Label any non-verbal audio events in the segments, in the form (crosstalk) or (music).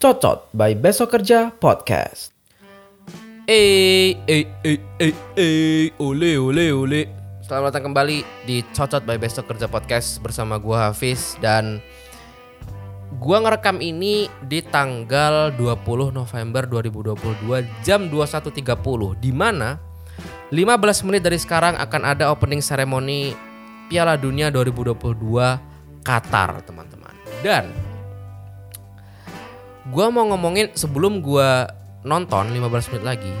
Cocot by Besok Kerja Podcast. Eh, eh, eh, eh, eh, ole, ole, ole. Selamat datang kembali di Cocot by Besok Kerja Podcast bersama gua Hafiz dan gua ngerekam ini di tanggal 20 November 2022 jam 21.30 di mana 15 menit dari sekarang akan ada opening ceremony Piala Dunia 2022 Qatar, teman-teman. Dan gua mau ngomongin sebelum gua nonton 15 menit lagi.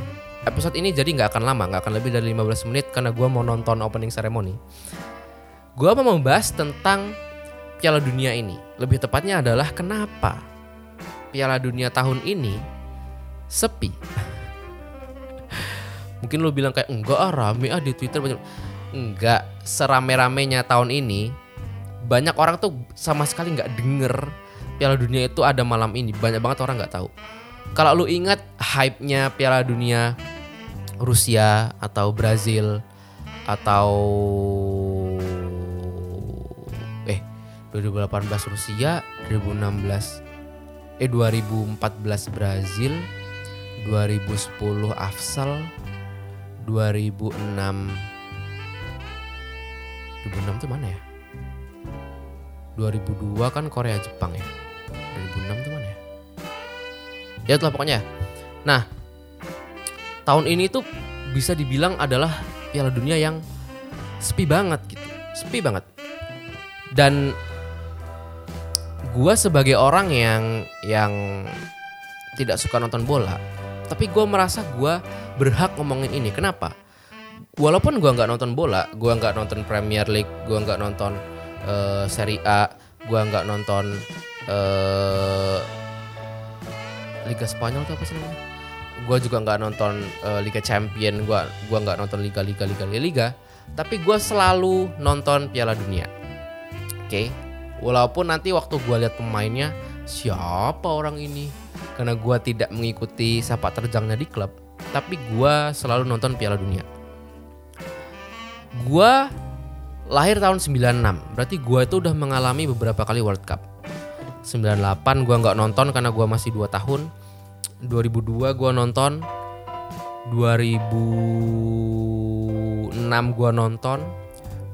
Episode ini jadi nggak akan lama, nggak akan lebih dari 15 menit karena gua mau nonton opening ceremony. Gua mau membahas tentang Piala Dunia ini. Lebih tepatnya adalah kenapa Piala Dunia tahun ini sepi. (laughs) Mungkin lu bilang kayak enggak ah rame ah di Twitter banyak. Enggak, serame-ramenya tahun ini banyak orang tuh sama sekali nggak denger Piala Dunia itu ada malam ini. Banyak banget orang nggak tahu. Kalau lu ingat hype-nya Piala Dunia Rusia atau Brazil atau eh 2018 Rusia, 2016 eh 2014 Brazil, 2010 Afsal, 2006 2006 tuh mana ya? 2002 kan Korea Jepang ya? 2006 tuh mana ya? Ya itulah pokoknya. Nah tahun ini tuh bisa dibilang adalah Piala Dunia yang sepi banget gitu. Sepi banget. Dan gue sebagai orang yang yang tidak suka nonton bola tapi gue merasa gue berhak ngomongin ini kenapa walaupun gue nggak nonton bola gue nggak nonton Premier League gue nggak nonton uh, Serie A, gua nggak nonton uh, Liga Spanyol tuh apa sih namanya? Gua juga nggak nonton uh, Liga Champion, gua gua nggak nonton liga liga liga liga, liga tapi gua selalu nonton Piala Dunia. Oke, okay? walaupun nanti waktu gua lihat pemainnya siapa orang ini, karena gua tidak mengikuti sepak terjangnya di klub, tapi gua selalu nonton Piala Dunia. Gua lahir tahun 96 berarti gue itu udah mengalami beberapa kali World Cup. 98 gue nggak nonton karena gue masih 2 tahun. 2002 gue nonton. 2006 gue nonton.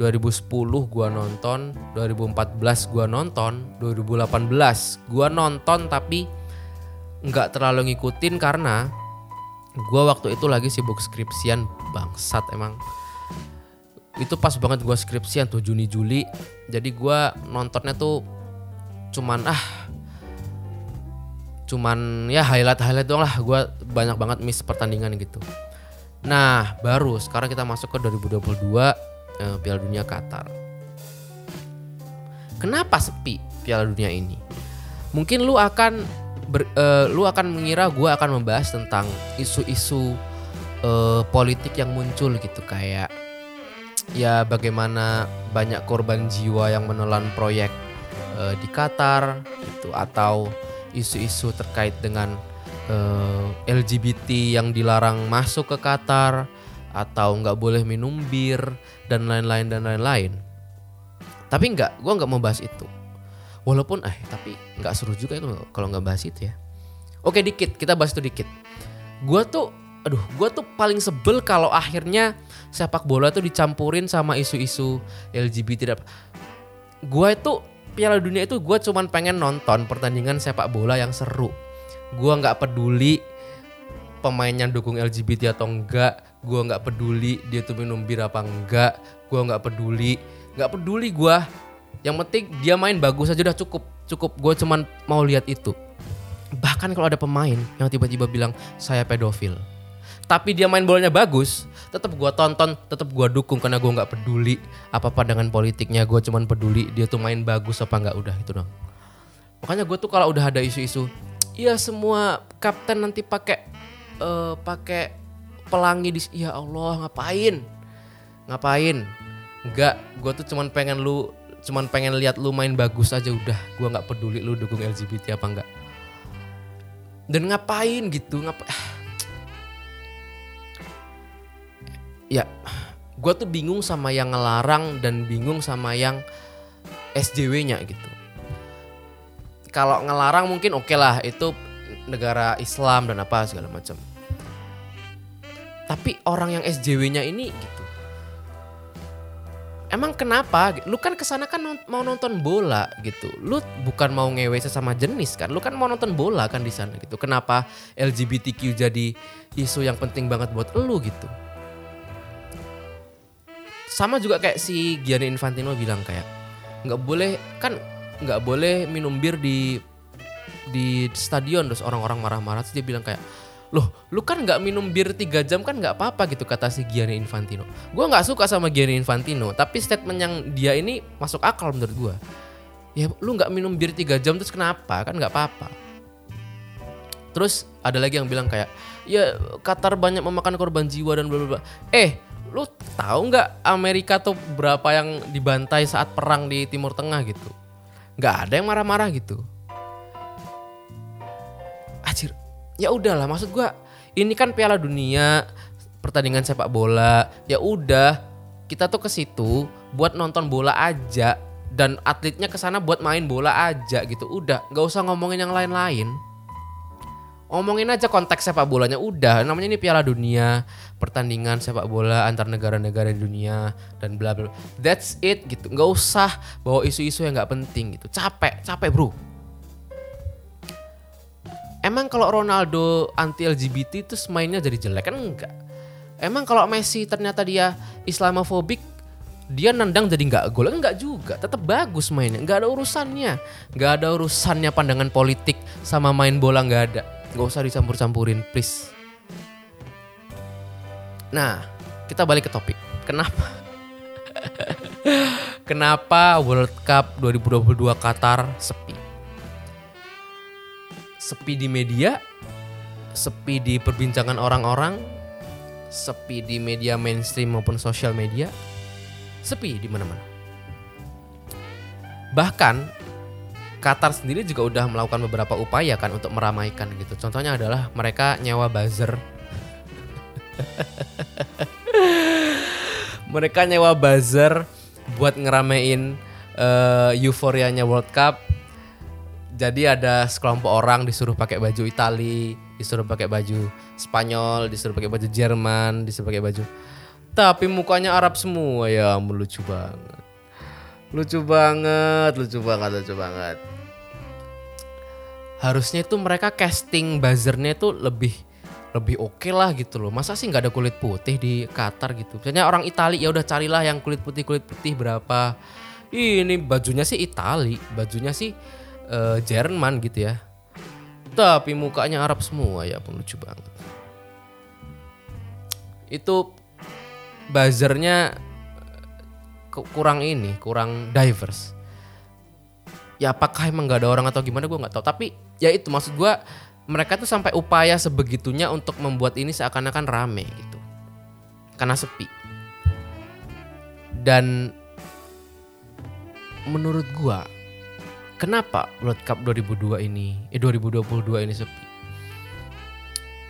2010 gue nonton. 2014 gue nonton. 2018 gue nonton tapi nggak terlalu ngikutin karena gue waktu itu lagi sibuk skripsian bangsat emang. Itu pas banget gue skripsian tuh Juni Juli. Jadi gue nontonnya tuh cuman ah cuman ya highlight highlight doang lah. Gue banyak banget miss pertandingan gitu. Nah baru sekarang kita masuk ke 2022 eh, Piala Dunia Qatar. Kenapa sepi Piala Dunia ini? Mungkin lu akan ber, uh, lu akan mengira gue akan membahas tentang isu-isu uh, politik yang muncul gitu kayak ya bagaimana banyak korban jiwa yang menelan proyek uh, di Qatar gitu atau isu-isu terkait dengan uh, LGBT yang dilarang masuk ke Qatar atau nggak boleh minum bir dan lain-lain dan lain-lain. Tapi nggak, gue nggak mau bahas itu. Walaupun eh tapi nggak seru juga itu kalau nggak bahas itu ya. Oke dikit, kita bahas itu dikit. Gue tuh, aduh, gue tuh paling sebel kalau akhirnya sepak bola tuh dicampurin sama isu-isu LGBT gue itu Piala Dunia itu gue cuman pengen nonton pertandingan sepak bola yang seru. Gue nggak peduli pemainnya dukung LGBT atau enggak gue nggak peduli dia tuh minum bir apa enggak gue nggak peduli. Nggak peduli gue yang penting dia main bagus aja udah cukup. Cukup gue cuman mau lihat itu. Bahkan kalau ada pemain yang tiba-tiba bilang saya pedofil. Tapi dia main bolanya bagus tetap gue tonton tetap gue dukung karena gue nggak peduli apa dengan politiknya. Gue cuman peduli dia tuh main bagus apa nggak udah itu dong makanya gue tuh kalau udah ada isu-isu iya semua kapten nanti pakai uh, pakai pelangi di ya Allah ngapain? Ngapain? Nggak gue tuh cuman pengen lu cuman pengen lihat lu main bagus aja udah gue nggak peduli lu dukung LGBT apa enggak dan ngapain gitu ngapain ya gue tuh bingung sama yang ngelarang dan bingung sama yang SJW-nya gitu. Kalau ngelarang mungkin oke lah itu negara Islam dan apa segala macam. Tapi orang yang SJW-nya ini gitu. Emang kenapa? Lu kan ke sana kan mau nonton bola gitu. Lu bukan mau ngewe sesama jenis kan. Lu kan mau nonton bola kan di sana gitu. Kenapa LGBTQ jadi isu yang penting banget buat lu gitu? Sama juga kayak si Gianni Infantino bilang kayak nggak boleh kan nggak boleh minum bir di di stadion terus orang-orang marah-marah terus dia bilang kayak loh lu kan nggak minum bir tiga jam kan nggak apa-apa gitu kata si Gianni Infantino. Gue nggak suka sama Gianni Infantino tapi statement yang dia ini masuk akal menurut gue ya lu nggak minum bir tiga jam terus kenapa? Kan nggak apa-apa. Terus ada lagi yang bilang kayak ya Qatar banyak memakan korban jiwa dan bla bla. Eh lu tahu nggak Amerika tuh berapa yang dibantai saat perang di Timur Tengah gitu? Nggak ada yang marah-marah gitu ya udahlah maksud gua ini kan Piala Dunia pertandingan sepak bola. Ya udah kita tuh ke situ buat nonton bola aja dan atletnya ke sana buat main bola aja gitu. Udah nggak usah ngomongin yang lain-lain. Ngomongin aja konteks sepak bolanya. Udah namanya ini Piala Dunia pertandingan sepak bola antar negara-negara di dunia dan bla bla. That's it gitu. Nggak usah bawa isu-isu yang nggak penting gitu. Capek capek bro Emang kalau Ronaldo anti LGBT itu mainnya jadi jelek? Kan enggak? Emang kalau Messi ternyata dia Islamofobik dia nendang jadi nggak gol? Enggak juga. Tetap bagus mainnya. Nggak ada urusannya. Nggak ada urusannya pandangan politik sama main bola nggak ada. Nggak usah dicampur-campurin please. Nah kita balik ke topik. Kenapa? (laughs) Kenapa World Cup 2022 Qatar sepi sepi di media, sepi di perbincangan orang-orang, sepi di media mainstream maupun sosial media, sepi di mana-mana. Bahkan Qatar sendiri juga udah melakukan beberapa upaya kan untuk meramaikan gitu. Contohnya adalah mereka nyewa buzzer. (laughs) mereka nyewa buzzer buat ngeramein uh, euforianya World Cup jadi ada sekelompok orang disuruh pakai baju Itali, disuruh pakai baju Spanyol, disuruh pakai baju Jerman, disuruh pakai baju. Tapi mukanya Arab semua ya, lucu banget. Lucu banget, lucu banget, lucu banget. Harusnya itu mereka casting buzzernya itu lebih lebih oke okay lah gitu loh. Masa sih nggak ada kulit putih di Qatar gitu? Misalnya orang Itali ya udah carilah yang kulit putih kulit putih berapa. Ini bajunya sih Itali, bajunya sih uh, Jerman gitu ya. Tapi mukanya Arab semua ya pun lucu banget. Itu buzzernya kurang ini, kurang diverse. Ya apakah emang gak ada orang atau gimana gue nggak tahu. Tapi ya itu maksud gue mereka tuh sampai upaya sebegitunya untuk membuat ini seakan-akan rame gitu. Karena sepi. Dan menurut gue Kenapa World Cup 2002 ini, eh 2022 ini sepi?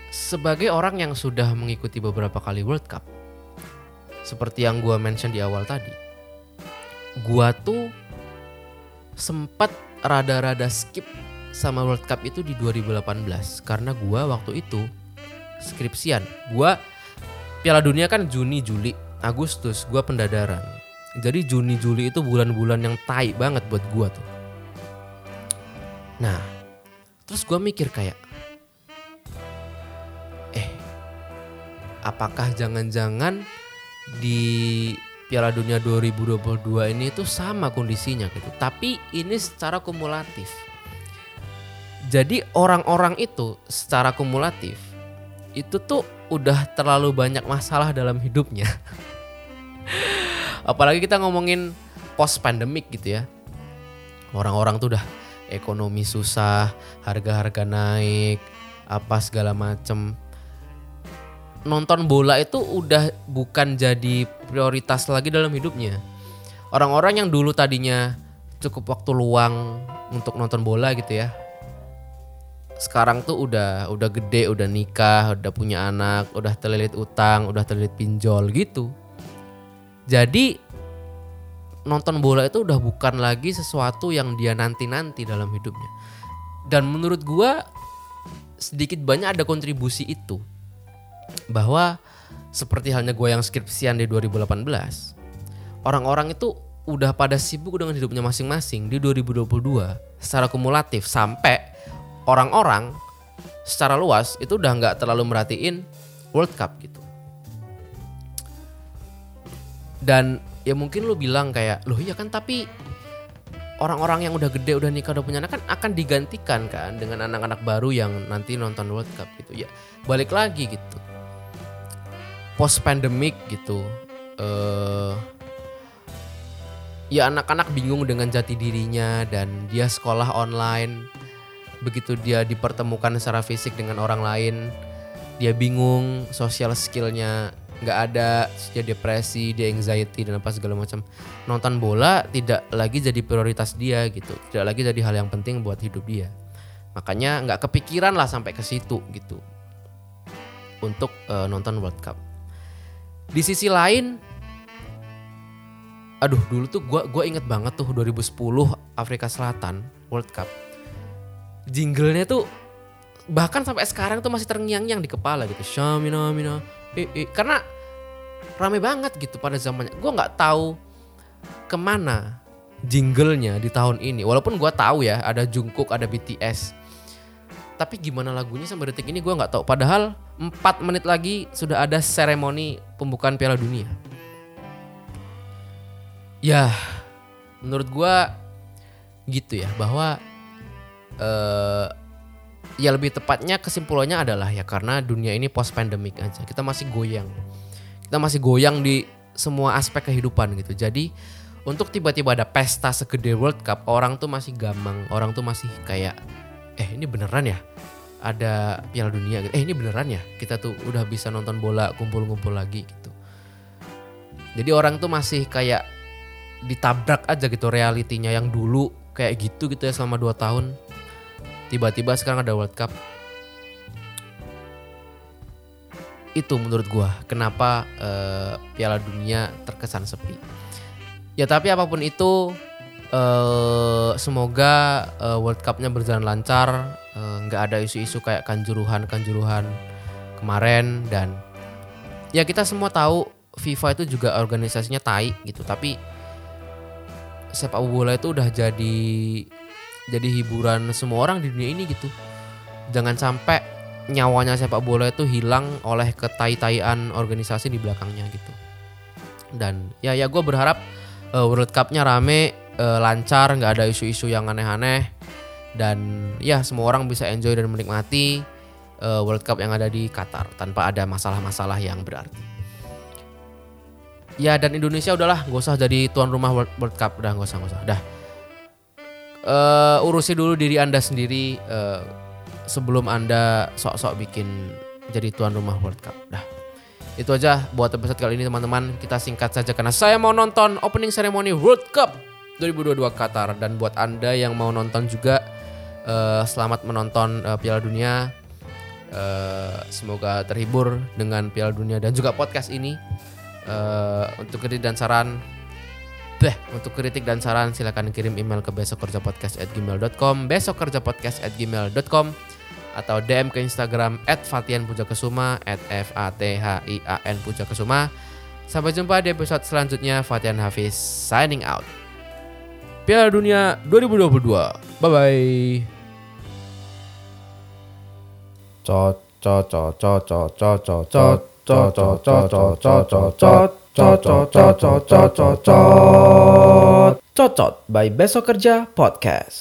Sebagai orang yang sudah mengikuti beberapa kali World Cup, seperti yang gue mention di awal tadi, gue tuh sempat rada-rada skip sama World Cup itu di 2018 karena gue waktu itu skripsian. Gue Piala Dunia kan Juni, Juli, Agustus, gue pendadaran. Jadi Juni, Juli itu bulan-bulan yang tai banget buat gue tuh Nah, terus gue mikir kayak, eh, apakah jangan-jangan di Piala Dunia 2022 ini tuh sama kondisinya gitu. Tapi ini secara kumulatif. Jadi orang-orang itu secara kumulatif itu tuh udah terlalu banyak masalah dalam hidupnya. (laughs) Apalagi kita ngomongin post pandemic gitu ya. Orang-orang tuh udah ekonomi susah, harga-harga naik, apa segala macem. Nonton bola itu udah bukan jadi prioritas lagi dalam hidupnya. Orang-orang yang dulu tadinya cukup waktu luang untuk nonton bola gitu ya. Sekarang tuh udah udah gede, udah nikah, udah punya anak, udah terlilit utang, udah terlilit pinjol gitu. Jadi nonton bola itu udah bukan lagi sesuatu yang dia nanti-nanti dalam hidupnya. Dan menurut gua sedikit banyak ada kontribusi itu. Bahwa seperti halnya gue yang skripsian di 2018, orang-orang itu udah pada sibuk dengan hidupnya masing-masing di 2022 secara kumulatif sampai orang-orang secara luas itu udah nggak terlalu merhatiin World Cup gitu. Dan ya mungkin lu bilang kayak, loh iya kan tapi orang-orang yang udah gede udah nikah udah punya anak kan akan digantikan kan dengan anak-anak baru yang nanti nonton World Cup gitu. Ya balik lagi gitu. Post pandemic gitu eh ya anak-anak bingung dengan jati dirinya dan dia sekolah online. Begitu dia dipertemukan secara fisik dengan orang lain dia bingung sosial skillnya nggak ada dia depresi dia anxiety dan apa segala macam. Nonton bola tidak lagi jadi prioritas dia gitu. Tidak lagi jadi hal yang penting buat hidup dia. Makanya nggak kepikiran lah sampai ke situ gitu. Untuk uh, nonton World Cup. Di sisi lain aduh dulu tuh gue gua inget banget tuh 2010 Afrika Selatan World Cup. Jinglenya tuh bahkan sampai sekarang tuh masih terngiang-ngiang di kepala gitu. Shamina Mina eh. karena rame banget gitu pada zamannya. Gue nggak tahu ke mana jinglenya di tahun ini. Walaupun gue tahu ya ada Jungkook ada BTS tapi gimana lagunya sampai detik ini gue nggak tahu. Padahal 4 menit lagi sudah ada seremoni pembukaan Piala Dunia. Ya menurut gue gitu ya bahwa eh ya lebih tepatnya kesimpulannya adalah ya karena dunia ini post pandemic aja. Kita masih goyang. Kita masih goyang di semua aspek kehidupan gitu. Jadi untuk tiba-tiba ada pesta segede World Cup orang tuh masih gamang orang tuh masih kayak eh ini beneran ya? Ada Piala Dunia gitu. Eh ini beneran ya? Kita tuh udah bisa nonton bola kumpul-kumpul lagi gitu. Jadi orang tuh masih kayak ditabrak aja gitu realitinya yang dulu kayak gitu gitu ya selama 2 tahun tiba-tiba sekarang ada World Cup. Itu menurut gua kenapa uh, Piala Dunia terkesan sepi. Ya tapi apa pun itu uh, semoga uh, World Cup-nya berjalan lancar nggak uh, ada isu-isu kayak kanjuruhan kanjuruhan kemarin dan ya kita semua tahu FIFA itu juga organisasinya tai gitu tapi sepak bola itu udah jadi jadi hiburan semua orang di dunia ini gitu. Jangan sampai nyawanya sepak bola itu hilang oleh ketai-taian organisasi di belakangnya gitu. Dan ya ya gue berharap uh, World Cup-nya rame uh, lancar nggak ada isu-isu yang aneh-aneh. Dan ya semua orang bisa enjoy dan menikmati uh, World Cup yang ada di Qatar tanpa ada masalah-masalah yang berarti. Ya dan Indonesia udahlah gak usah jadi tuan rumah World, Cup. Udah gak usah gak usah. Dah uh, urusi dulu diri anda sendiri uh, sebelum anda sok-sok bikin jadi tuan rumah World Cup. Dah. Itu aja buat episode kali ini teman-teman. Kita singkat saja karena saya mau nonton opening ceremony World Cup 2022 Qatar. Dan buat anda yang mau nonton juga uh, selamat menonton uh, Piala Dunia. Uh, semoga terhibur dengan Piala Dunia dan juga podcast ini. Uh, untuk kritik dan saran Beh, untuk kritik dan saran silakan kirim email ke besokkerjapodcast@gmail.com, besokkerjapodcast@gmail.com atau DM ke Instagram @fatianpujakesuma @f-a-t-h-i-a-n pujakesuma. Sampai jumpa di episode selanjutnya. Fatian Hafiz signing out. Piala Dunia 2022. Bye bye. Cot cot cot cot cot cot cot cot cot cot cot cot Cocot, cocot, cocot, cocot. Cocot by Besok Kerja Podcast.